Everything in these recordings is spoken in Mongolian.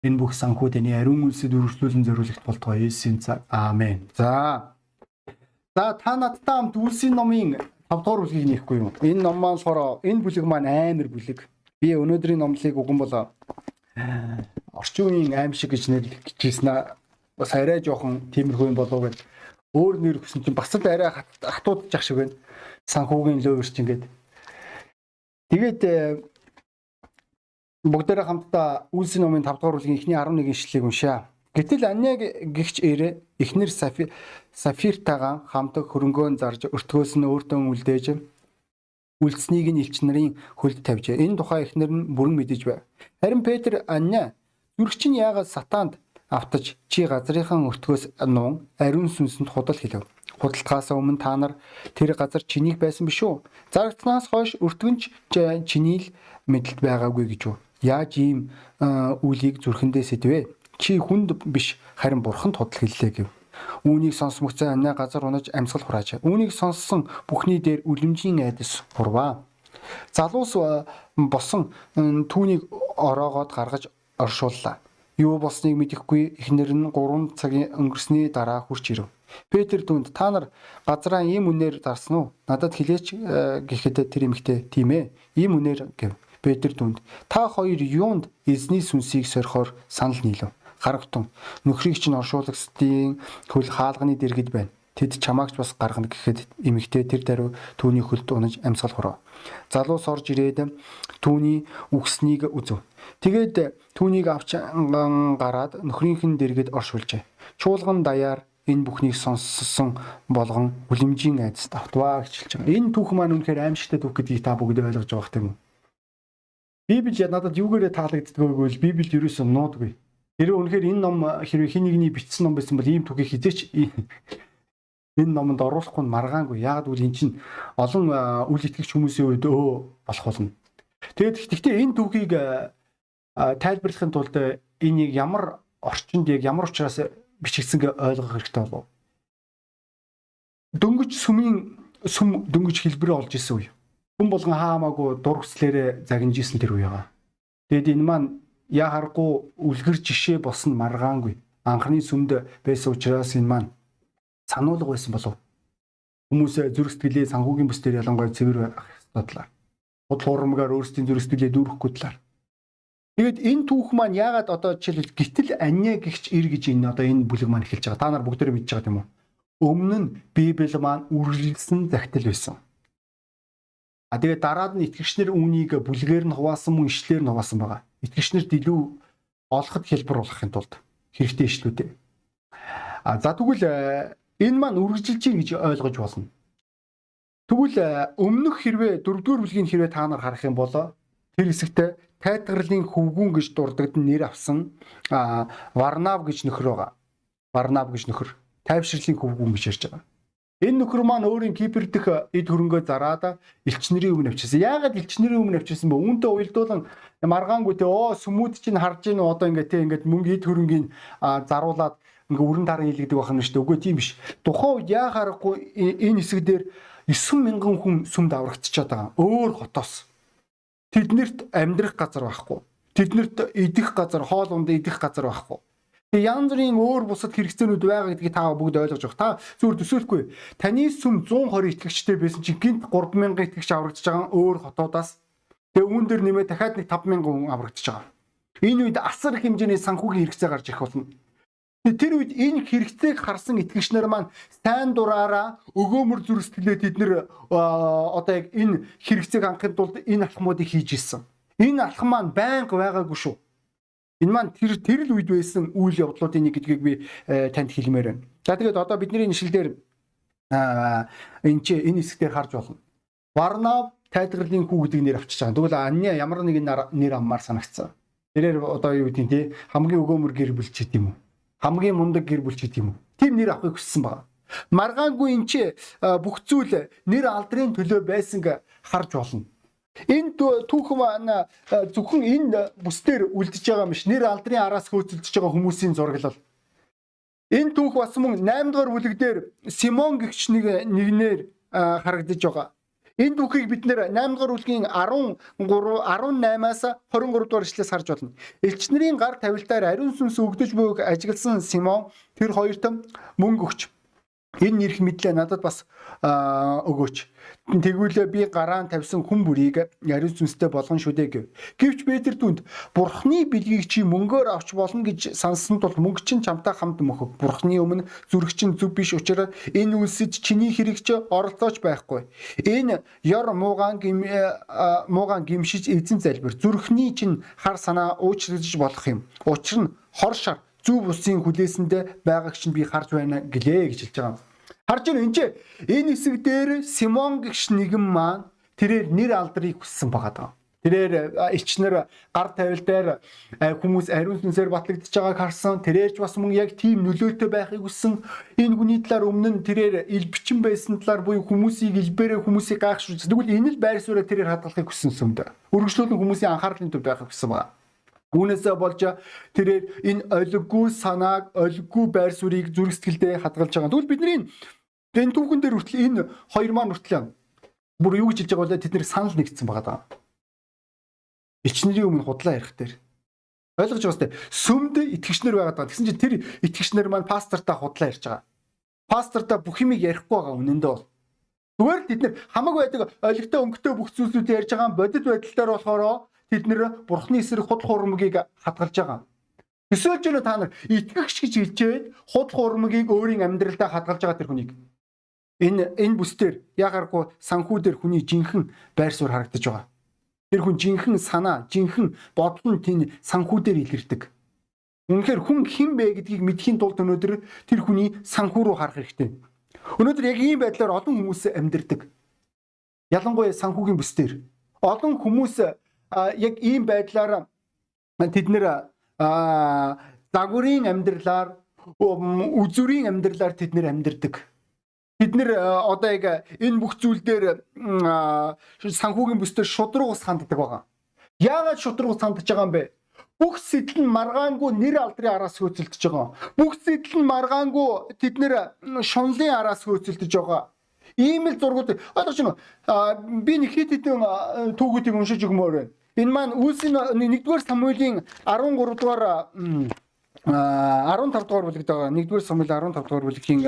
Энэ бүх санхүү таны ариун үнсэд үргэлжлүүлэн зориулахт болтугай Есүсийн цаг. Аамен. За. За та надтай хамт үлсийн номын 5 дугаар бүлгийг нэхгүй юу? Энэ ном маань болохоор энэ бүлэг маань амар бүлэг. Би өнөөдрийн номлыг уган болоо орчин үеийн аим шиг гэж нэрлэжсэн аа. Бас арай жоохон тиймэрхүү юм болов гэж өөр нэр өгсөн чинь бас л арай хатуудчих шиг байна. Санхүүгийн лөөвөрч ингээд. Тэгээд бүгдээрээ хамтдаа Үлсийн номын 5 дугаар бүлгийн эхний 11 ишлэлийг уншаа. Гэтэл Аньяг гихч ээрэ эхнэр Сафиртайгаа хамт хөрөнгөөн зарж өртгөөс нь өөртөө үлдээж үлдснийг нь элч нарын хөлд тавьжээ. Энэ тухай эхнэр нь бүрэн мэдэж байв. Харин Петр Анья зүрх чинь яагаад сатаанд автаж чи газрынхан өртгөөс нуун ариун сүнсэнд худал хэлв. Худалдахаас өмнө та нар тэр газар чинийг байсан биш үү? Зарагтнаас хойш өртгөнч чиний л мэдлэлд байгаагүй гэж үү? Яаж ийм үлийг зүрхэндээ сэдвэ? Чи хүнд биш харин бурханд худал хэллээ гэв. Үүнийг сонсмогцоо анаа газар унаж амьсгал хурааж. Үүнийг сонссон бүхний дээр үлэмжийн айдас хурваа. Залуус босон түүнийг ороогоод гаргаж оршууллаа. Юу болсныг мэдэхгүй эхнэр нь 3 цагийн өнгөрсний дараа хурч ирэв. Петр дүнд та нар газраа ийм үнээр зарсан уу? Надад хэлээч гэхэд тэр эмэгтэй тийм ээ. Ийм үнээр гэв. Петр дүнд та хоёр юунд эзний сүнсийг сорихоор санал нийлв. Харагтун нөхрийг чинь оршуулагчдын хөл хаалганы дэргэд байна. Тэд чамаагч бас гаргана гэхэд эмэгтэй тэр даруй түүний хөлд унаж амьсгал хурав. Залуус орж ирээд түүний үгснийг үзв. Тэгээд түүнийг авч гараад нөхрийнхэн дэргэд оршуулжээ. Чуулган даяар энэ бүхнийг сонссон болгон үлэмжийн айдас давтваа гэж хэлж байгаа. Энэ түүх маань үнэхээр аимшигтай түүх гэдгийг та бүгд ойлгож байгаа хэрэг юм. Библи надад юугээрээ таалагддаг вэ гэвэл Библиэд ерөөсөө нуудгүй. Хэрвээ үнэхээр энэ ном хэрвээ хин нэгний бичсэн ном байсан бол ийм түүхийг хизээч энэ номонд оруулахгүй нь маргаангүй. Яагаад гэвэл эн чинь олон үл итгэгч хүмүүсийн үед өө болох болно. Тэгээд гэхдээ энэ түүхийг тайлбарлахын тулд энийг ямар орчинд яг ямар учраас бичигдсэнгээ ойлгох хэрэгтэй болов. Дөнгөж сүмийн сүм дөнгөж хэлбэрээ олж исэн үе. Хүн болгон хаамаагүй дур хүслээрээ загинжсэн тэр үе байгаа. Тэгэд энэ маань яа харахгүй үлгэр жишээ болсон маргаангүй. Анхны сүмд байсан учраас энэ маань сануулга байсан болов. Хүмүүс зүрх сэтгэлээ санхүүгийн бүс дээр ялангуяа цэвэр байх ёстой талаар. Худал хуурмгаар өөрсдийн зүрх сэтгэлээ дүүрэхгүй талаар. Тэгээд энэ түүх маань яагаад одоо жишээлбэл гítэл анья гихч ир гэж энэ одоо энэ бүлэг маань эхэлж байгаа. Та нар бүгдээрээ мэдж байгаа тийм үү? Өмнө нь Библи маань үргэлжлсэн захидал байсан. А тэгээд дараад нь итгэгчнэр үүнийг бүлгээр нь хуваасан мөн ишлэлээр нь хуваасан байгаа. Итгэгчнэр дэлүү олоход хэлбэр болохын тулд хэрэгтэй ишлүүдээ. А за тэгвэл э, энэ маань үргэлжилж гин гэж ойлгож болно. Тэгвэл э, өмнөх хэрвээ дөрөвдүгээр бүлгийн хэрвээ та нар харах юм бол тэр хэсэгт тайтгарлын хөвгүүн гэж дурддагдан нэр авсан Варнав гэж нөхөр байгаа. Варнав гэж нөхөр тайвширлын хөвгүүн гэж ярьж байгаа. Энэ нөхөр маань өөрийн Кипр дэх эд хөрөнгөө зараад элчнэрийн өмнө авчирсан. Яагаад элчнэрийн өмнө авчирсан бэ? Үүнтэй уялдуулан маргаангүй те оо сүмүүд чинь харж гин одоо ингээд те ингээд мөнгө эд хөрөнгийг заруулаад ингээ өрн таран хийлгдэг байх юм шүү дээ. Үгүй тийм биш. Тухайн үед яа харахгүй энэ хэсэг дээр 9000 хүн сүмд аврагдчихад байгаа. Өөр хотоос. Тэднэрт амьдрах газар байхгүй. Тэднэрт идэх газар, хоол ундаа идэх газар байхгүй Тэгээ янз бүрийн өөр бусад хэрэгцээнүүд байгаа гэдгийг та бүгд ойлгож байгаа. Та зүгээр төсөөлөхгүй. Таны сүм 120 итгэгчтэй байсан чинь гинт 3000 итгэгч аврагдаж байгаа өөр хотоодаас тэгээ үүн дээр нэмээ дахиад нэг 5000 хүн аврагдаж байгаа. Энэ үед асар их хэмжээний санхүүгийн хэрэгцээ гарч ирэх болно. Тэр үед энэ хэрэгцээг харсан итгэгчнэр маань сайн дураараа өгөөмөр зүрх сэтгэлээ тэд нэр одоо яг энэ хэрэгцээг хангахын тулд энэ алхмуудыг хийж ирсэн. Энэ алхам маань байнга байгаагүй шүү Энэ маань тэр тэр л үед байсан үйл явдлуудын нэг гэдгийг би э, танд хэлмээр байна. За тэгээд одоо бидний нэшлэлээр энэ чи энэ хэсгээр харж болно. Варнав тайлгарлын хүү гэдэг нэр авчиж байгаа. Тэгвэл Анья ямар нэгэн нэр аммаар санагцсан. Тэрээр одоо юу гэдэг тий хамгийн өгөөмөр гэр бүл ч гэдэм үү. Хамгийн мундаг гэр бүл ч гэдэм үү. Тим нэр авахыг хүссэн байгаа. Маргаангүй энэ чи бүх зүйл нэр алдрын төлөө байсанг харж болно. Энэ түүхэн маань зөвхөн энэ бүсдэр үлдэж байгаа юм биш. Нэр алдрын араас хөөцөлдөж байгаа хүмүүсийн зураглал. Энэ түүх бас мөн 8 дугаар бүлэг дээр Симон гэгч нэг нэгнэр харагдаж байгаа. Энэ түүхийг бид нэр 8 дугаар бүлгийн 13 18-аас 23 дугаар ишлээс харж байна. Элчнэрийн гар тавилтаар ариун сүнс өгдөж буйг ажигласан Симон тэр хоёрт мөнгө өгч энэ нэрх мэдлээ надад бас өгөөч. Тэгвэл би гараан тавьсан хүн бүрийг ариун сүнстэй болгон шүү дээ гэв. Гэвч Петр түнд Бурхны билгийг чи мөнгөөр авч болно гэж сансан тул мөнгө чинь чамтай хамт мөхөв. Бурхны өмнө зүрх чинь зөв биш учраас энэ үлсэд чиний хэрэг чи оролцооч байхгүй. Энэ ёр муугаан гим муугаан гимшиж эзэн залбир. Зүрхний чинь хар санаа уучлаж болох юм. Учир нь хор шар зөв бусын хүлээсэндээ байгааг чинь би харж байна гэлээ гэж хэлж байгаа юм. Харж байна энэ энэ хэсэг дээр Симон гэгш нэгэн маань тэрээр нэр алдрыг хүссэн байгаа даа. Тэрээр элчнэр гар тавил дээр хүмүүс ариун сүнсээр батлагдчихж байгааг харсан. Тэрээрч бас мөн яг тийм нөлөөтэй байхыг хүссэн. Энэ хүний талаар өмнө нь тэрээр ил бичин байсан талаар буюу хүмүүсийг илбэрээ хүмүүсийг гайхшруулж. Тэгвэл энэ л байр сууриа тэрээр хадгалахыг хүссэн юм да. Өргөжлүүлэн хүмүүсийн анхаарлын төв байхыг хүссэн байна. Үүнээсээ болж тэрээр энэ олиггүй санааг, олиггүй байр суурийг зүрх сэтгэлдээ хадгалж байгаа. Тэгвэл бидний Энэ түүхэн дээр хүртэл энэ хоёр маань хүртэл бүр юу гэж хэлж байгаа вэ? Тэд нэр санал нэгдсэн байгаа даа. Ичнэрийн өмнө худлаа ярих дээр. Ойлгож байгаа сте. Сүмд итгэгчнэр байгаа даа. Тэгсэн чинь тэр итгэгчнэр маань пастортаа худлаа ярьж байгаа. Пастортаа бүх юмыг ярихгүй байгаа үнэндээ бол. Зүгээр л тэд нэр хамаг байдаг олигтой өнгөтэй бүх зүйлсүүдийг ярьж байгаа бодит байдалтаар болохоор тэд нэр бурхны эсрэг худал хуурмгийг хадгалж байгаа. Эсвэл ч та нар итгэгч гэж хэлжээд худал хуурмгийг өөрийн амьдралдаа хадгалж байгаа тэр хүнийг Энэ энэ бүсдэр ягаргүй санхүүдэр хүний жинхэнэ байр суурь харагдаж байгаа. Тэр хүн жинхэнэ санаа, жинхэнэ бодол нь тийм санхүүдэр илэрдэг. Үнэхээр хүн хэн бэ гэдгийг мэдхийн тулд өнөөдөр тэр хүний санхүү рүү харах хэрэгтэй. Өнөөдөр яг ийм байдлаар олон хүмүүс амьдардаг. Ялангуяа санхүүгийн бүсдэр олон хүмүүс яг ийм байдлаар тэд нэр загварын амьдралаар үзүрийн амьдралаар тэд нэр амьдардаг бид нэр э, одоо яг энэ бүх зүйл дээр санхүүгийн бүсдэр шудраг ус ханддаг байгаа. Яагаад шудраг ус хандж байгаа юм бэ? Бүх сэтэл нь маргаангүй нэр алдрын араас хөөцөлдөж байгаа. Бүх сэтэл нь маргаангүй тэд нэр шунлын араас хөөцөлдөж байгаа. Ийм л зургууд ойлгож байна. Би нэг хэд хэдэн түүхүүдийг уншиж өгмөр байна. Энэ маань Үлсийн 1-р Самуилийн 13 дугаар 15 дугаар бүлэгт байгаа 1-р Самуэль 15 дугаар бүлгийн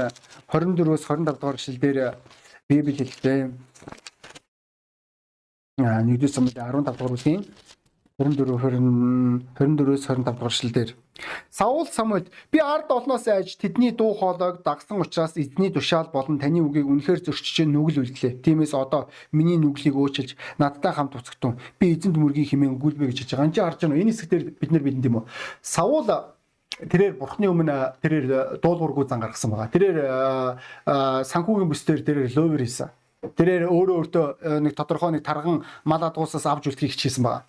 24-өөс 25 дугаар эшлэл дээр Библи хэлдэг. Аа 1-р Самуэль 15 дугаар бүлгийн 24 24-өөс 25 дугаар эшлэл дээр Саул Самуэль би ард олноос айж тэдний дуу хоолойг дагсан учраас эзний тушаал болон таны үгийг үнэхээр зөрчиж нүгэл үлдлээ. Тиймээс одоо миний нүглийг өөчилж надтай хамт уцгтун. Би эзэнт мөргийн хэмээн гүйлбэ гэж хэлж байгаа. Энд чинь харж байна. Энэ хэсгээр бид нар бидэнд юм уу? Саул тэрээр бурхны өмнө тэрээр дуулуургүй зан гаргасан байгаа. Тэрээр санхүүгийн бүсдэр тэрээр ловер хийсэн. Тэрээр өөрөө өөртөө нэг тодорхой нэг тарган мал адуусаас авч үлдэхийг хичээсэн байгаа.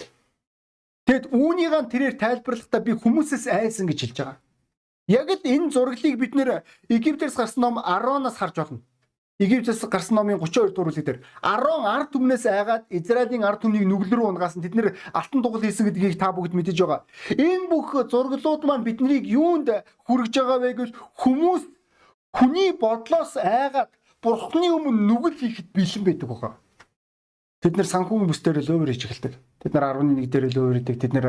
Тэгэд үүнийгээ тэрээр тайлбарлахдаа би хүмүүсээс айсан гэж хэлж байгаа. Яг л энэ зураглыг бид нэр Египтээс гарсан ном 10-аас харж байна. Египтээс гарсан номын 32 дугаар бүлэг дээр 10 ард түмнээс айгаад Израилийн ард түмнийг нүгэл рүү унгаасан тэд нэр алтан дугал хийсэн гэдгийг та бүгд мэдэж байгаа. Энэ бүх зураглууд маань биднийг юунд хүргэж байгаа вэ гэж хүмүүс хүний бодлоос айгаад бурхны өмнө нүгэл хийхэд бэлэн байдаг байгаа. Тэд нэр санхүүгийн бүсдээр лөөвөр хийж эхэлдэг. Тэд нар 11 дээр лөөвөр хийдэг, тэд нэр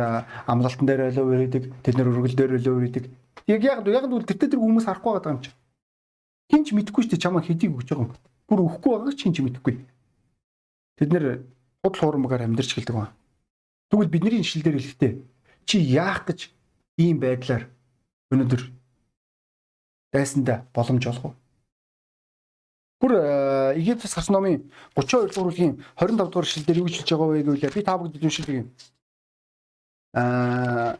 амлалтан дээр лөөвөр хийдэг, тэд нэр өргөл дээр лөөвөр хийдэг. Яг яг яг л тэр тэр хүмүүс харахгүй байгаа юм чинь. Хинч мэдэхгүй шүү дээ чамаа хэдийг өгч байгаа юм. Бүр өгөхгүй байгааг ч хинч мэдэхгүй. Тэд нэр худал хуурмагаар амьдарч гэлдэг ба. Тэгвэл бидний шил дээр хэлэхдээ чи яах гэж ийм байдлаар өнөөдөр дайсандаа боломж олох вэ? Бүр Египтс гарсан номын 32 дугаар бүлгийн 25 дугаар шил дээр юу хэлж байгаа вэ гэвэл би та бүгд уншилдаг юм. Аа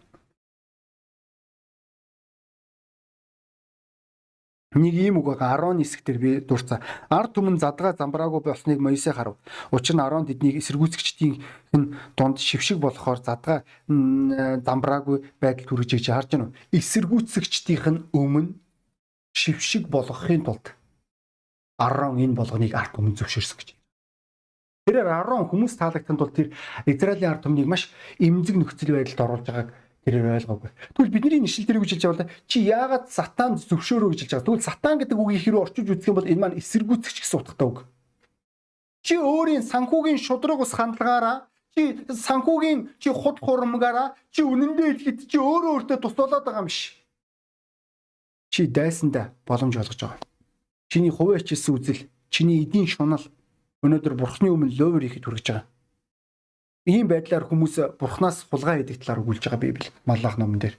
Нэг ийм үг байгаа 10 нисгтэр би дурцаа. Ард түмэн задгаа замбраагүй болсныг Моисе харав. Учир нь 10 тэднийг эсэргүүцэгчдийн дунд шившиг болохоор задгаа замбраагүй байдал төрөж иж харж байна. Эсэргүүцэгчдийнх нь өмнө шившиг болгохын тулд 10 энэ болгоныг ард түмэн зөвшөөрсөн гэж. Тэрээр 10 хүмүүс таалагдсан тул тэр Израилийн ард түмнийг маш эмзэг нөхцөл байдалд оруулж байгааг тэрээр ойлгоогүй. Тэгвэл бидний нэшил гэж хэлж байгаа бол чи яагаад сатан зөвшөөрөө гэж хэлж байгаа. Тэгвэл сатан гэдэг үгийг хэрэг орчиж үзэх юм бол энэ маань эсэргүүцэгч гэсэн утгатай үг. чи өөрийн санхүүгийн шудраг ус хандлагаараа чи санхүүгийн чи худ хурамгаараа чи үнэндээ ихэд чи өөрөө өөртөө тусуулаад байгаа юм биш. Чи дайсандаа боломж олгож байгаа. Чиний хувиа чилсэн үзэл, чиний эдийн шунал өнөөдөр бурхны өмнө ловер хийхэд хүрэж байгаа. Ийм байдлаар хүмүүс бурхнаас хулгай хийдэг талаар өгүүлж байгаа Библи Малах номон дээр.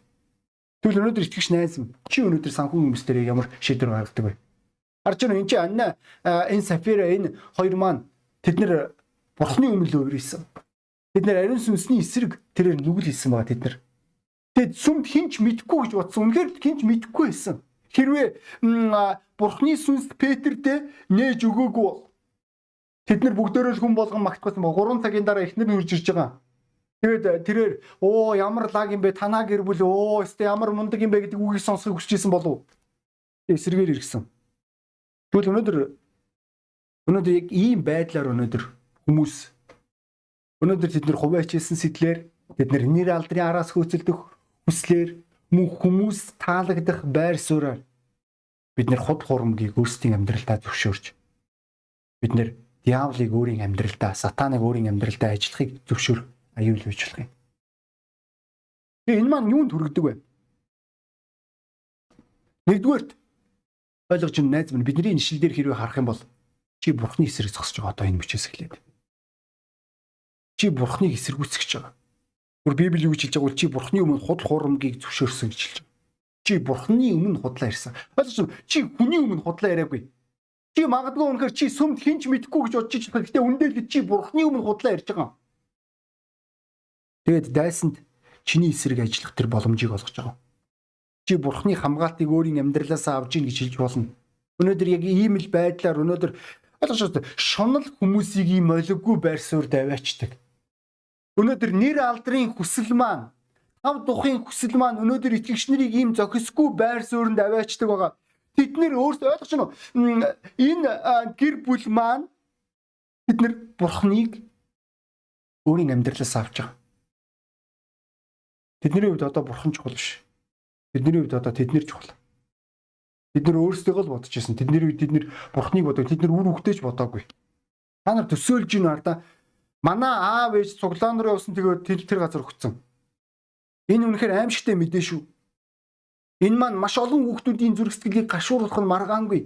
Тэгвэл өнөөдөр итгэгч найз минь чи өнөөдөр санхүүгийн хүмүүс дээр ямар шийдвэр гаргадаг вэ? Харж байна энэ чи Анна энэ Сафира энэ хоёр маань тэд нэр бурхны өмнө ловер хийсэн. Тэд нэр ариун сүнсний эсрэг тэрээр нүгэл хийсэн байгаа тэд нар. Тэгэд сүмд хинч мэдхгүй гэж бодсон. Үнэхээр хинч мэдхгүй байсан. Хэрвээ бурхны сүнс Петертэй нээж өгөөгүй бол Тэд нар бүгдөө л хүн болгон магтчихсан ба 3 цагийн дараа эхнэр нь хурж ирж байгаа. Тэгээд э, тэрээр оо ямар лаг юм бэ танаа гэр бүл оо өстө ямар мундаг юм бэ гэдэг үгийг сонсохыг хүсэж исэн болов. Эсрэгээр иргсэн. Тэгвэл өнөөдөр өнөөдөр яг ийм байдлаар өнөөдөр хүмүүс өнөөдөр тэд нар хувиачилсан сэтлэр тэд нар нэр алдрын араас хөөцөлдөх хүслээр мөн хүмүүс таалагдах байр суурьаар бид нар худ хурамгийг өөрсдийн амьдралдаа зөвшөөрч бид нар диаволыг өөрийн амьдралдаа, сатаныг өөрийн амьдралдаа ажиллахыг зөвшөөрөх аюул үйлчлэх юм. Тэгээ энэ маань юунд хүргэдэг вэ? Нэгдүгээрт ойлгож ин найз минь бидний нишил дээр хэрвээ харах юм бол чи бурхны эсрэг зогсож байгаа одоо энэ мөчөөс эхлээд. Чи бурхныг эсэргүүцэж байгаа. Гүр Библи юу хэлж байгаа бол чи бурхны өмнө худал хурамгийг зөвшөөрсөн гэж хэлж байгаа. Чи бурхны өмнө худлаа ирсэн. Ойлгож чи хүний өмнө худлаа яриаггүй. Чи магадгүй үнэхээр чи сүмд хинч мэдхгүй гэж бодож байгаа. Гэтэ үндэл чи бурхны өмнө худлаа ярьж байгаа. Тэгээд дайсанд чиний эсрэг ажиллах тэр боломжийг олгож байгаа. Чи бурхны хамгаалтыг өөрийн амьдралаас авж ийн гэж хэлж болно. Өнөөдөр яг ийм л байдлаар өнөөдөр ойлгож байна. Шунал хүмүүсийг ийм олиггүй байр суурь давиачдаг. Өнөөдөр нэр алдрын хүсэл маань хав духын хүсэл маань өнөөдөр итгэгч нарыг ийм зохисгүй байр суурьнд аваачдаг байгаа. Тэд нэр өөрсдөө ойлгож байна уу? Энэ гэр бүл маань бид нар бурхныг өөрийн амьдралаас авч байгаа. Тэдний хувьд одоо бурхан чухал биш. Тэдний хувьд одоо тэднэр чухал. Бид нар өөрсдөө л бодож ирсэн. Тэдний үед тэд нар бурхныг бодог. Тэд нар үр хөвгтэйч бодоогүй. Та нар төсөөлж ийн хараа. Манай аав ээж цуглаан руу явсан тэгээд тэр тэр газар өгцөн. Энэ үнэхээр аимшигтай мэдээ шүү. Энэ маань маш олон хүүхдүүдийн зүрх сэтгэлийг гашууруулах нь маргаангүй.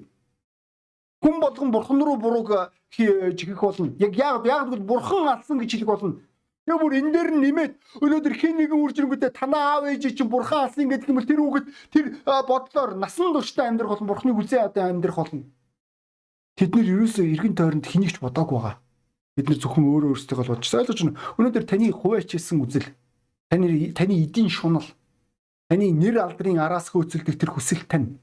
Хүн болгон бурхан руу бурууг жигэх болно. Яг яг яг бол бурхан алсан гэж хэлэх болно. Тэгээ бүр энэ дээр нэмээд өнөөдөр хэн нэгэн үржингүүтээ танаа аав ээж чинь бурхан алсан гэдэг юм бол тэр хүүхэд тэр бодлоор насан туршдаа амьдрах болно. Бурханы хүзээ одоо амьдрах болно. Тэд нэр ерөөсөө эргэн тойронд хэнийгч бодоагүй байгаа. Бид нар зөвхөн өөрөө өөрсдөө л бодож ойлгож байна. Өнөөдөр таны хувиачилсан үзэл таны таны эдийн шунал Таны нэр алдрын араас хөөцөлдөх тэр хүсэл тань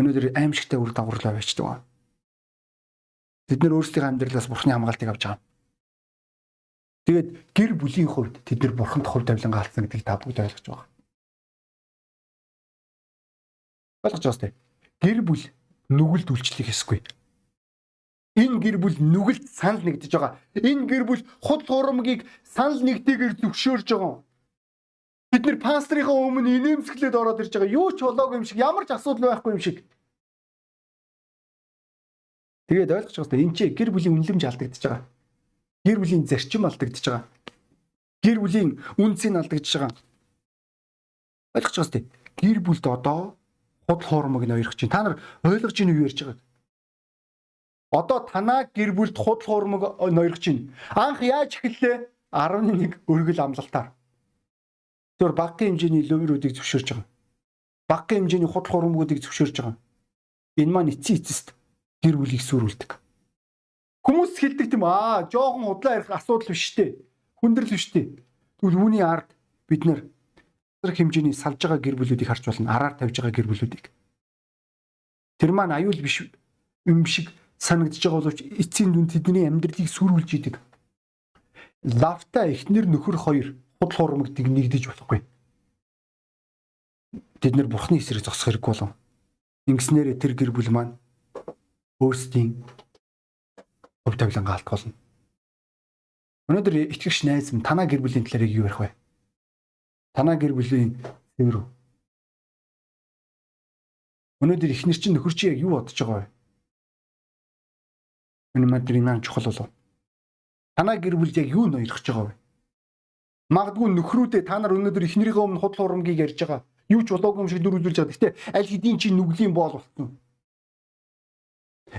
өнөөдөр аимшигтай үр дагаварлаа байцдаг. Бид нар өөрсдийн амьдралаас бурхны хамгаалтыг авч байгаа. Тэгээд гэр бүлийн хувьд тэд нар бурханд хувь тавилангаа алдсан гэдгийг та бүгд ойлгож байгаа. Ойлгож байна тест. Гэр бүл нүгэлд үйлчлэх хэсгүй. Энэ гэр бүл нүгэлд санал нэгдэж байгаа. Энэ гэр бүл худ хурамгийг санал нэгдэгээр зөвшөөрж байгаа. Бид нэр пастрийнхаа өмнө инээмсэглээд ороод ирж байгаа. Юу ч болоогүй юм шиг, ямар ч асуудал байхгүй юм шиг. Тэгээд ойлгож байгаа хэвээр энэ чи гэр бүлийн үнэлэмж алдагдчихж байгаа. Гэр бүлийн зарчим алдагдчихж байгаа. Гэр бүлийн үнцийг алдагдчихж байгаа. Ойлгож байгаа хэвээр гэр бүлд одоо худал хуурмаг нь ойрох чинь. Та нар ойлгож ийн юу ярьж байгааг? Одоо танаа гэр бүлд худал хуурмаг ноёрох чинь. Анх яаж эхэллээ? 11 өргөл амлалтаар. Тэр баггийн хэмжээний ловеруудыг зөвшөөрж байгаа. Баггийн хэмжээний худал хурамгуудыг зөвшөөрж байгаа. Энэ маань эцсийн эцэст гэр бүлийг сүрүүлдэг. Хүмүүс хэлдэг тийм аа жоохон худлаа ярих асуудал биш дээ. Хүндрэл биш дээ. Тэгвэл үүний ард бид нэр хэмжээний салж байгаа гэр бүлүүдийг харж болно. Араар тавьж байгаа гэр бүлүүдийг. Тэр маань аюул биш юм шиг санагдаж байгаа боловч эцсийн дүн тэдний амьдралыг сүрүүлж идэг. Лавта эхнэр нөхөр хоёр худал хуурмагтыг нэгдэж болохгүй. Тэд нэр бурхны эсрэг зогсох хэрэг болов. Ингэснээр тэр гэр бүл маань өөрсдийн хувь тавилангаа алдах болно. Өнөөдөр итгэгч найз минь танаа гэр бүлийн талаар юу ярих вэ? Танаа гэр бүлийн цэвэр үү? Өнөөдөр ихнэр чинь нөхөр чи яг юу бодож байгаа вэ? Энэ мад энэ чухал болов. Танай гэр бүл яг юу ноёрхож байгаа вэ? Магадгүй нөхрүүдээ та нар өнөөдөр эхнэрийнхээ өмнө худал хурамгийг ярьж байгаа. Юу ч болоогүй юм шиг дүр үзүүлж байгаа. Гэтэ аль хэдийн чи нүглийн боол болсон.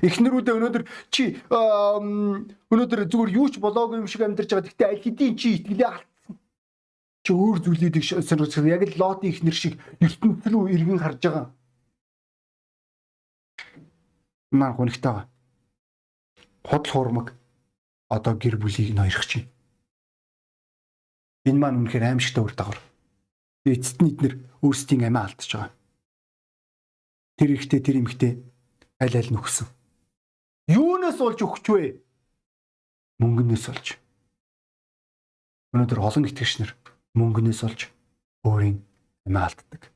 Эхнэрүүдээ өнөөдөр чи өнөөдөр зүгээр юу ч болоогүй юм шиг амьдарч байгаа. Гэтэ аль хэдийн чи итгэлээ алдсан. Чи өөр зүйлүүдийг сонирхож яг л лотын эхнэр шиг ертөнц рүү иргэн харж байгаа. Маа гонхтой байгаа худал хуурмаг одоо гэр бүлийг ноёрох чинь. Энэ маань үнэхээр аимшигтай үр дагавар. Эцэст нь эднэр өөрсдийн амиа алдчихж байгаа. Тэр ихтэй тэр эмхтэй аль аль нөхсөн. Юунаас болж өгч вэ? Мөнгөнөөс олж. Өнөөдөр олон итгэгчнэр мөнгөнөөс олж өөрийн амиа алддаг.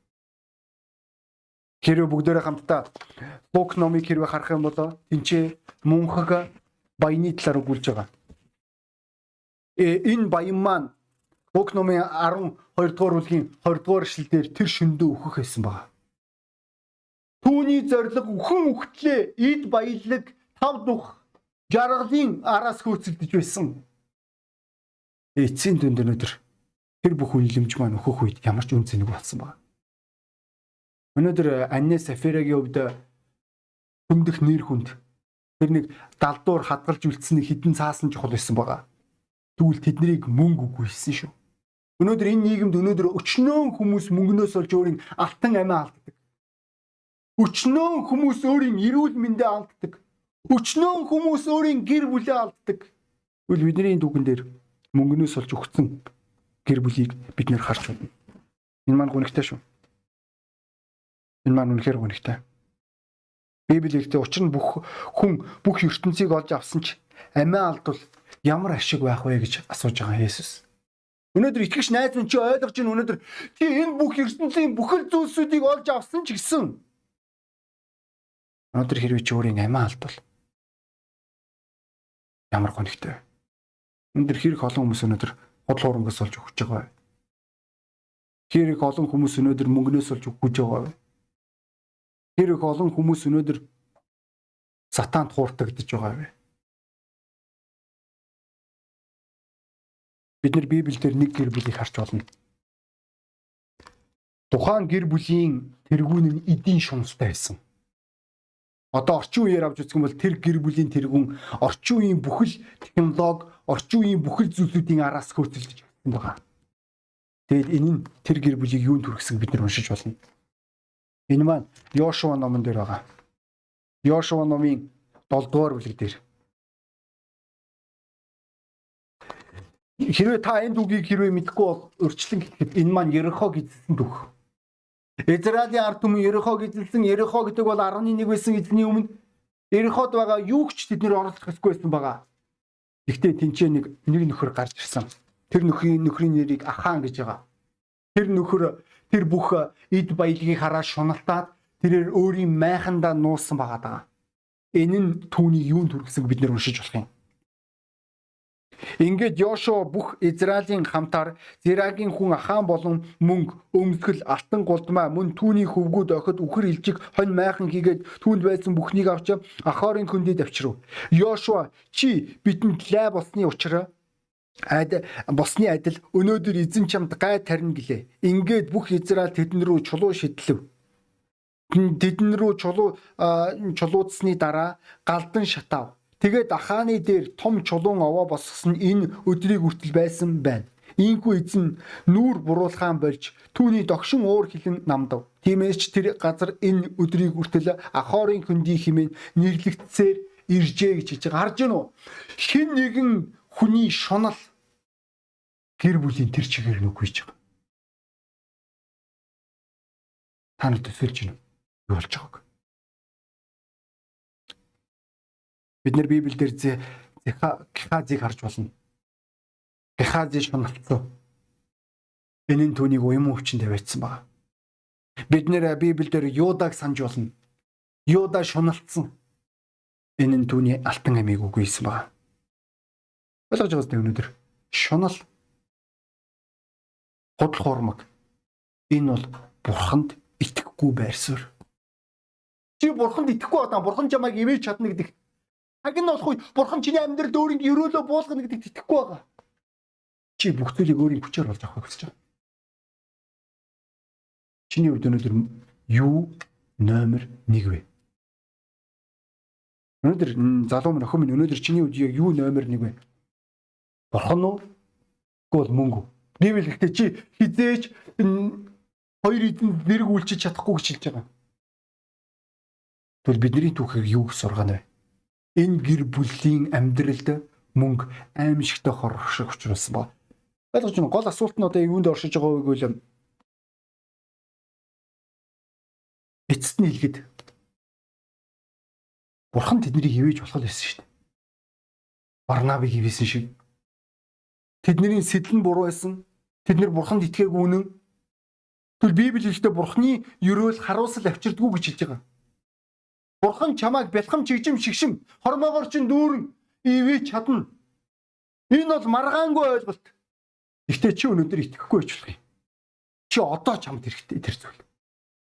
Хэрвээ бүгдээрээ хамтдаа Лук номыг хэрвээ харах юм бол тэнцээ мөнхөг баяны талаар өгүүлж байгаа. Э энэ баян маань Лук номын 12 дугаар бүлгийн 20 дугаар эшлэлдэр тэр шөндөө өөхөх байсан байна. Түүний зориг үхэн үхтлээ эд баялаг тав дух жаргалын араас хөөцөлдөж байсан. Эцсийн дүнд өнөдөр тэр бүх үнэлэмж маань өөхөх үед ямар ч үн цэнийг болсон байна. Өнөөдөр Анне Сафирагийн хувьд хүндэх нэр хүнд тэр нэг далдуур хадгалж үлдсэн нэг хідэн цаасан чухал байсан байгаа. Тэгвэл тэднийг мөнгө үгүйсэн шүү. Өнөөдөр энэ нийгэмд өнөөдөр өчнөөн хүмүүс мөнгнөөс олж өөрийн алтан амиа алддаг. Өчнөөн хүмүүс өөрийн эрүүл мэндээ алддаг. Өчнөөн хүмүүс өөрийн гэр бүлээ алддаг. Тэгвэл бидний дүгэн дээр мөнгнөөс олж өгсөн гэр бүлийг бид нэр харж байна. Энэ маань гонхтой шүү. Энэ маань үнэхээр гонхтой. Библи ихтэй учир нь бүх хүн бүх ертөнцийг олж авсан ч амиа алдвал ямар ашиг байх вэ гэж асууж байгаа Есүс. Өнөөдөр итгэгч найз минь чи ойлгож байна өнөөдөр чи энэ бүх ертөнцийн бүхэл зүйлсүүдийг олж авсан ч гэсэн өнөөдөр хэрвээ чи өөрийн амиа алдвал ямар гонхтой? Өнөөдөр хэрэг олон хүмүүс өнөөдөр худал хуурмагаас олж өгч байгаа. Хэрэг олон хүмүүс өнөөдөр мөнгнөөс олж өгч байгаа. Их олон хүмүүс өнөөдөр сатаанд хууртагдж байгаа Бид нар Библиэлд нэг гэр бүлийг харж байна. Тухайн гэр бүлийн тэргүүн нь эдийн шунстай байсан. Одоо орчин үеэр авч үзэх юм бол тэр гэр бүлийн тэргүүн орчин үеийн бүхэл технологи, орчин үеийн бүхэл зүйлсүүдийн араас хөөцөлдөж байгаа. Тэгэд энэ нь тэр гэр бүлийг юунд хүргэсэн бид нар уншиж болно. Энэ маань Йошуа номон дээр байгаа. Йошуа номын 7 дугаар бүлэг дээр. Хэрвээ та энэ дүгийг хэрвээ мэдэхгүй бол өрчлөн гэхэд энэ маань Ерехо гизэлсэн дүг. Израилийн ард түмэн Ерехо гизэлсэн Ерехо гэдэг бол 11 байсан эзний өмнө Ереход байгаа юу ч тэд нэр оролцох хэрэггүй байсан байгаа. Гэхдээ тэнцээ нэг нэг нөхөр гарч ирсэн. Тэр нөхрийн нөхрийн нэрийг Ахаан гэж байгаа. Тэр нөхөр тэр бүх эд баялагийг хараад шуналтаад тэрээр өөрийн майхандаа нуусан байгаа даа. Энэ нь түүний юунд хүргэсэг бид нэр уншиж болох юм. Ингээд Йошуа бүх Израилийн хамтаар Зирагийн хүн Ахан болон мөнгө, өмсгөл, алтан голдмаа, мөн түүний хөвгүүд охид үхэр илжиг хонь майхан хийгээд түүнд байсан бүхнийг авч Ахорын хөндөд авчирв. Йошуа чи бидэнд лай болсны учраас Айд босны адил өнөөдөр эзэн чамд гай тарина гэлээ. Ингээд бүх Израиль тэдэн рүү чулуу шидлэв. Тэдэн рүү чулуу чулуудсны дараа галдан шатав. Тэгээд ахааны дээр том чулуун овоо босгосон энэ өдрийг хүртэл байсан байна. Ийхүү эзэн нүүр буруулахаан болж түүний догшин уур хилэн намдав. Тиймээс ч тэр газар энэ өдрийг хүртэл Ахорын хөндий хэмээн нэрлэгдсээр иржээ гэж хэлж байгаа. Харж гэнэ үү? Хин нэгэн хүний шунал гэр бүлийн тэр чигээр нүг хийж байгаа. Та нар төсөөлж байна. Юу болж байгааг. Бид нэр Библиэлд Гехазиг харж болно. Гехази шуналцсан. Энэ нь түүнийг уян өвчин тавиадсан байна. Бид нэр Библиэлд Юдаг санаж болно. Юда шуналцсан. Энэ нь түүний алтан амийг үгүйсэн байна. Ойлгож байгаас тэ өнөөдөр шунал худал хуурмаг энэ бол бурханд итгэхгүй байр суурь. Чи бурханд итгэхгүй одоо бурхан чамайг ивэж чадна гэдэг цаг нь болох үе бурхан чиний амьдралд өөрийн өрөөлөө буулгана гэдэгт итгэхгүй байгаа. Чи бүх зүйлийг өөрийн хүчээр болж авахыг хүсэж байгаа. Чиний хувьд өнөөдөр юу номер 1 вэ? Өнөөдөр залуу минь охин минь өнөөдөр чиний хувьд юу номер 1 вэ? Бурхан уу? Гол мөнгө. Библи гэхдээ чи хизээж хоёр эзэн зэрэг үйлчилж чадахгүй гэж хэлж байгаа. Тэгвэл бидний түүхийг юу сургаана вэ? Энэ гэр бүлийн амьдралд мөнгө аимшигтай хорших учраас ба. Ойлгож байна. Гол асуулт нь одоо юунд оршиж байгаа вэ гэвэл эцэст нь хэлгээд Бурхан тэднийг хивээж болох байсан шүү дээ. Барнавыг хивээсэн шиг. Тэдний сэтэл нь буруу байсан. Тэд нэр Бурханд итгээгүй үнэн. Тэгвэл Библи хэлэхдээ Бурханы ерөөл харуулсал авчирдгүү гэж хэлж байгаа. Бурхан чамайг бэлхам чигжим шигшим хормоогоор чин дүүрэн ивэж чадна. Энэ бол маргаангүй ойлголт. Гэхдээ чи өнөөдөр итгэхгүй болох юм. Чи одоо чамд хэрэгтэй тэр зүйл.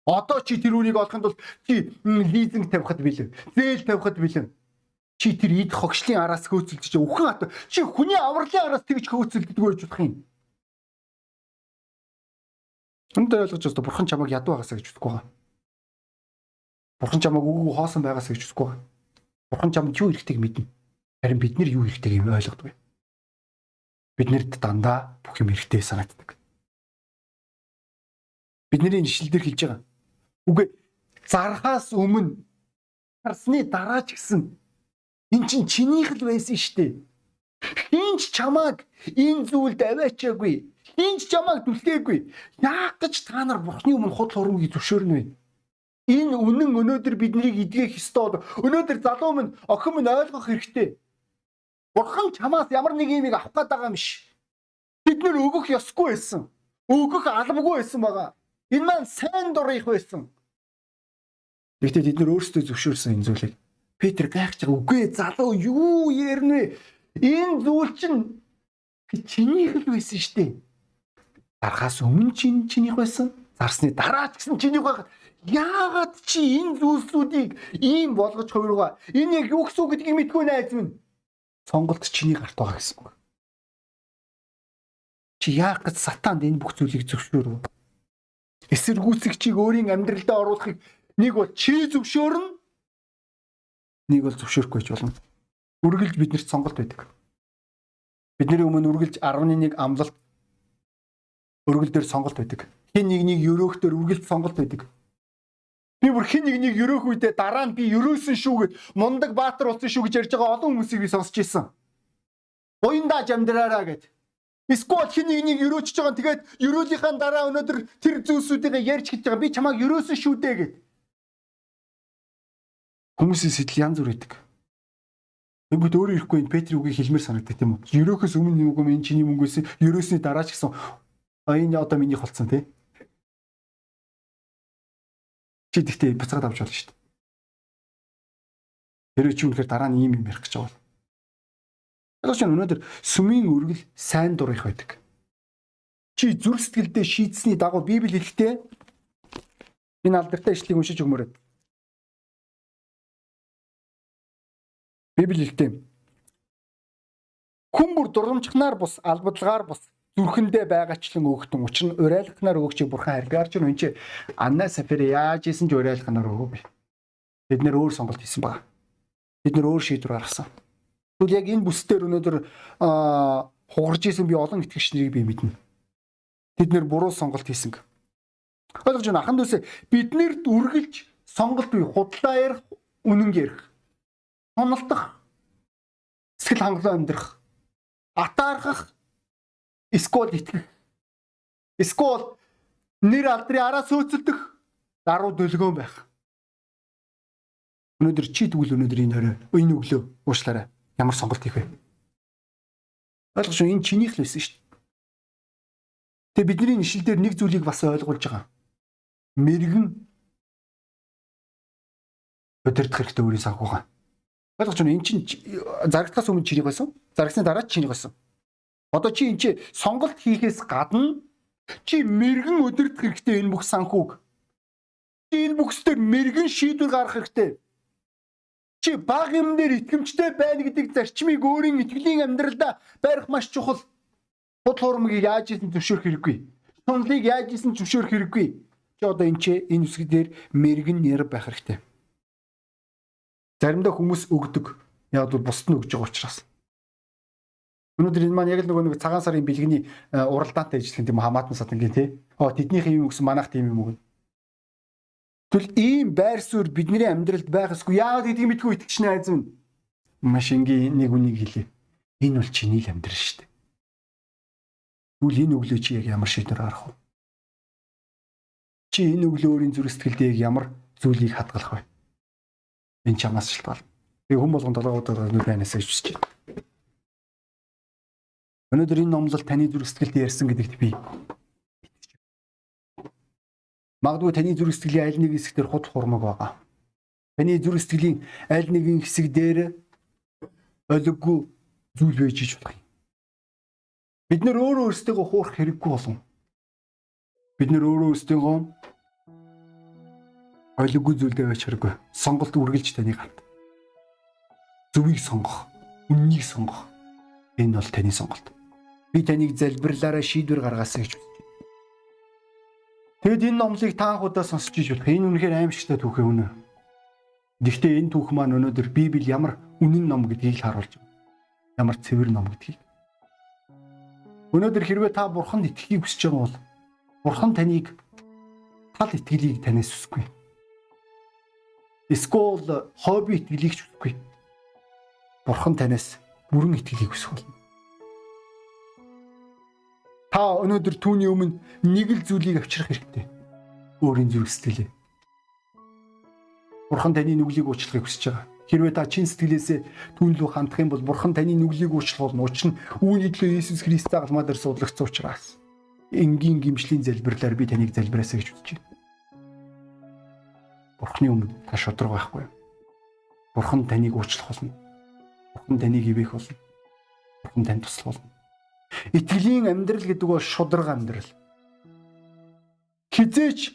Одоо чи тэр үнийг олохын тулд чи лизинг тавихад бэлэн. Зээл тавихад бэлэн. Чи тэр ид хогшлын араас хөөцөлдөж өхөн хат чи хүний авралын араас тэгж хөөцөлдөг байж болох юм. Өндөр ойлгож байна. Бурхан чамайг ядуу байгаасаа гэж үзэхгүй байгаа. Бурхан чамайг үгүй хоосон байгаасаа гэж үзэхгүй. Бурхан чамд юу хэрэгтэйг мэднэ. Харин бид нар юу хэрэгтэйг юм ойлгодгүй. Биднэрд дандаа бүх юм хэрэгтэй санагддаг. Бидний ишлэл дээр хэлж байгаа. Үгүй зархаас өмнө харсны дараа ч гэсэн эн чин чинийх л байсан штэ. Хинч чамааг энэ зүйлд аваачаагүй. Хинч чамааг түлхээгүй. Яах гэж та нар бурхны өмнө худал хурамгийг зөвшөөрнө вэ? Энэ үнэн өнөөдөр биднийг эдгэх ёстой. Өнөөдөр залуу минь охин минь ойлгох хэрэгтэй. Бурхан чамаас ямар нэг юмыг авах гээд байгаа юм биш. Бид нэр өгөх ёсгүй байсан. Өгөх албагүй байсан байгаа. Энэ маань сайн дурын их байсан. Гэхдээ тэд нар өөрсдөө зөвшөөрсөн энэ зүйлийг. Петр гайхаж байгаа. Үгүй залуу юу ярнэ? Энэ зүйл чинь чинийх л байсан шүү дээ. Дарахаас өмнө чинь чинийх байсан. Зарсны дараа ч гэсэн чинийх байх. Яагаад чи энэ зүйлсүүдийг ийм болгож хувиргаа? Энэ яг юу гэсэн үг гэдгийг мэдгүй найз минь. Сонголт чиний гарт байгаа гэсэн үг. Чи яах гэж сатаанд энэ бүх зүйлийг зөвшөөрөв? Эсэргүүцэгчийг өөрийн амьдралдаа оруулахыг Нэг бол чи зөвшөөрнө. Нэг бол зөвшөөрөхгүй ч болно. Үргэлж биднэрт сонголт байдаг. Бидний өмнө үргэлж 11 амлалт өргөл дээр сонголт байдаг. Хин нэгнийг өрөөхдөр үргэлж сонголт байдаг. Би бүр хин нэгнийг өрөөх үедээ дараа нь би өрөөсөн шүү гэд мундаг баатар болсон шүү гэж ярьж байгаа олон хүмүүсийг би сонсч ирсэн. Буяндаа жамдраараа гэд. Эсвэл хин нэгнийг өрөөчж байгаа. Тэгээд өрөөлийнхаа дараа өнөөдөр тэр зүйлсүүдийг ярьж хэлж байгаа. Би чамайг өрөөсөн шүү дээ гэд. Хүмүүсийн сэтэл янз бүр байдаг. Тэгвэл өөрөө ирэхгүй энэ Петри үгийг хэлмээр санагддаг тийм үү? Ерөөхөөс өмнө нэг юм энэ чиний мөнгөөс ерөөсний дараа ч гэсэн энэ одоо минийх болсон тий. Чи тэгтээ буцаад авч болно шүү дээ. Тэр чи үнэхээр дараа нь ийм юм ярих гэж байгаа. Яг ч өнөөдөр сүмийн үргэл сайн дур их байдаг. Чи зүрх сэтгэлдээ шийдсэний дагуу Библи хэлэхдээ энэ алдартай ишлэгийг уншиж өгмөрөө. Библи хэлдэг. Хүн бүр дурамжхнаар бус албадлагаар бус зүрхэндээ байгаачлан өгөхтөн учир нь урайлахнаар өгчийг бурхан харгаар ч энэ чи Анна Сафир яаж исэн ч урайлахнаар өгөөгүй. Бид нэр өөр сонголт хийсэн баг. Бид нэр өөр шийдвэр гаргасан. Тэгвэл яг энэ бүсдээр өнөөдөр хугарж исэн би олон итгэгч нарыг би мэднэ. Бид нэр буруу сонголт хийсэн. Ойлгож байна ахын дүүсээ биднэрд үргэлж сонголт бий худлаа ярих үнэн ярих хонолдох сэтгэл хангалуун амьдрах атаархах эсвэл итгэх. Эсвэл нэр алдрын араа сөөцөлдөх даруй дөлгөөн байх. Өнөөдөр чи тэгвэл өнөөдөр энэ орой энэ өглөө уушлаарай. Ямар сонголт хийх вэ? Ойлгож энэ чинийх л байсан шүү дээ. Тэгээ бидний ишил дээр нэг зүйлийг бас ойлгуулж байгаа. Мэрэгэн өдөрдөх хэрэгтэй өөрийн санхугаа Ойлгож байна. Эн чинь зарагдахаас өмнө чиний байсан. Зарагсны дараа чиний байсан. Одоо чи энэ чи сонголт хийхээс гадна чи мэрэгэн өдөрдөх хэрэгтэй энэ бүх санхүүг. Чи энэ бүхсээр мэрэгэн шийдвэр гаргах хэрэгтэй. чи баг юм дээр итгэмжтэй байна гэдэг зарчмыг өөрийн итгэлийн амьдралдаа барих маш чухал. Бод хуурмыг яаж исэн зөвшөөрөх хэрэггүй. Сунлыг яаж исэн зөвшөөрөх хэрэггүй. Чи одоо энэ ч энэ үсэг дээр мэрэгэн нэр байх хэрэгтэй. Заримдаа хүмүүс өгдөг. Яг бол бусд нь өгж байгаа учраас. Өнөөдөр энэ маань яг л нөгөө нэг цагаан сарын бэлгэний э, уралдаантай ажиллах тийм хамаатан садангийн тий. Оо тэднийхээ юм өгсөн манайх тийм юм өгнө. Тэгвэл ийм байр суурь бидний амьдралд байх ёсгүй. Яагаад гэдгийг мэдгүй итгэж найз минь. Машингийн нэг үнийг хэлье. Энэ бол чиний л амьдрал шүү дээ. Тэгвэл энэ өглөө чи яг ямар шийдвэр гарах вэ? Чи энэ өглөө өөрийн зүрх сэтгэлдээ яг ямар зүйлийг хадгалах вэ? Энэ чамаас шалтгаална. Тэгээ хүн болгон толгойдоо нүд байнасаа ичж байна. Өнөөдөр энэ номлол таны зүрх сэтгэлд ярьсан гэдэгт би Магадгүй таны зүрх сэтгэлийн аль нэг хэсгээр худал хурмаг байгаа. Таны зүрх сэтгэлийн аль нэгэн хэсэг дээр олиггүй зүйл байж ич болох юм. Бид нөр өөрөө өөрсдөө хуурах хэрэггүй болсон. Бид нөр өөрөө өөрсдөө олиггүй зүйлдээ байж хэрэггүй. Сонголт үргэлж таны гарт. Зөвийг сонгох, үннийг сонгох. Энэ бол таны сонголт. Би таныг залбирлаараа шийдвэр гаргаасаа гэж үзэж байна. Тэгэд энэ номлыг таанхудаа сонсч иж болох. Энэ үнэхээр аимшигтай түүхээ үнэ. Гэхдээ энэ түүх маань өнөөдөр Библи ямар үнэн ном гэдгийг харуулж байна. Ямар цэвэр ном гэдгийг. Өнөөдөр хэрвээ та бурханд итгэхийг хүсэж байгаа бол бурхан таныг тал итгэлийг танаас хүсэхгүй. Эсвэл хобби итгэлийг ч хүсэхгүй. Бурхан танаас бүрэн итгэлийг хүсэх болно. Та өнөөдөр түүний өмнө нэг л зүйлийг авчрах хэрэгтэй. Өөрийн зүрх сэтгэлээ. Бурхан таны нүглийг уучлахыг хүсэж байгаа. Хэрвээ та чин сэтгэлээсээ түүн лүү хандах юм бол Бурхан таны нүглийг уучлах болно. Учир нь үүний төлөө Иесус Христос агламаа дээр суулгацсан учраас энгийн гимшлийн залбирлаар би таныг залбираасаа гэж үзэж байна. Бурханы өмнө та шодрог байхгүй. Бурхан таныг уучлах болно. Бурхан таныг ивэх болно. Бурхан танд туслах болно. Итгэлийн амьдрал гэдэг бол шудраг амьдрал. Хизээч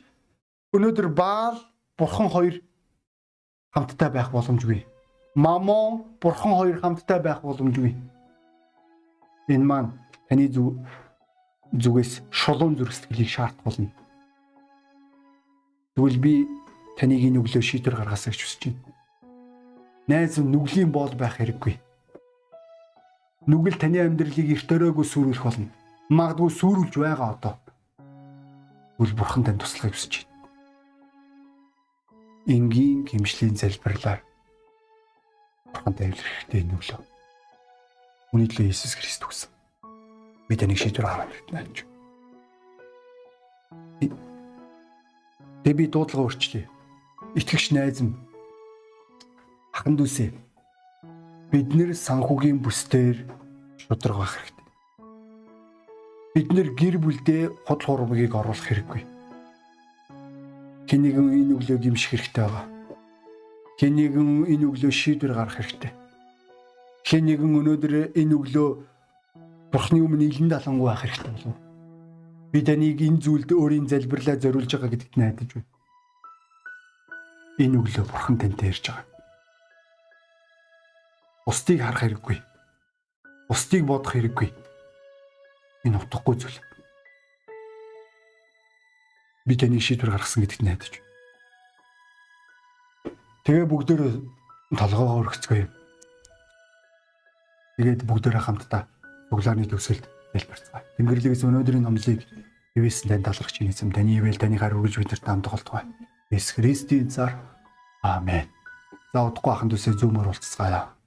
өнөөдөр Баал Бурхан хоёр хамтдаа байх боломжгүй. Мамон Бурхан хоёр хамтдаа байх боломжгүй. Энэ маань таны зүг зүгээс шулуун зүрх сэтгэлийг шаардах болно. Тэгвэл би таныг энэ өглөө шийдвэр гаргасаа гэж хүсэж байна. Найз нүглийн боол байх хэрэггүй нүгэл таны амьдралыг эрт өрөөгөө сүрүүлэх болно. Магадгүй сүрүүлж байгаа одоо. Үл бурхан тань туслахыг хүсэж байна. Энгийн гимшлийн залбирлаар бурхан тавилах хэрэгтэй энэ өглөө. Үний төлөө Иесус Христ үгсэн. Би таныг шийдвэр авах хэрэгтэй. Тэ би дуудлага өөрчлөе. Итгэгч найз минь. Хахан дүүсээ бид нэр санхүүгийн бүсдээр шудраг байх хэрэгтэй. Бид нэр гэр бүлдээ худал хуурмыг оруулах хэрэггүй. Хинэгэн энэ өглөө гимших хэрэгтэй байгаа. Хинэгэн энэ өглөө шийдвэр гаргах хэрэгтэй. Хинэгэн өнөөдөр энэ өглөө Бурхны өмнө илэн далангуй байх хэрэгтэй болов. Би таныг энэ зүйлд өөрийн залбирлаа зориулж байгаа гэдэгт найдаж байна. Энэ өглөө Бурхан тантай ярьж байгаа. Бусдыг харах хэрэггүй. Бусдыг бодох хэрэггүй. Энэ утгагүй зүйл. Би таны шийдвэр гаргасан гэдэгт найдаж. Тэгээ бүгдөө толгоогоо өргөцгөө юм. Тэгээд бүгдөө хамтдаа цуглааны төгсөлд залбирцгаая. Тэнгэрлэгээс өнөөдрийн номлыг Ивэсэн тань талархч ийсэн таны ивэл таны хар үргэлж бидэрт хамт холтгоо. Есүс Христийн цаар. Аамен. За удахгүй ахын төсөө зөөмөр уулзцгаая.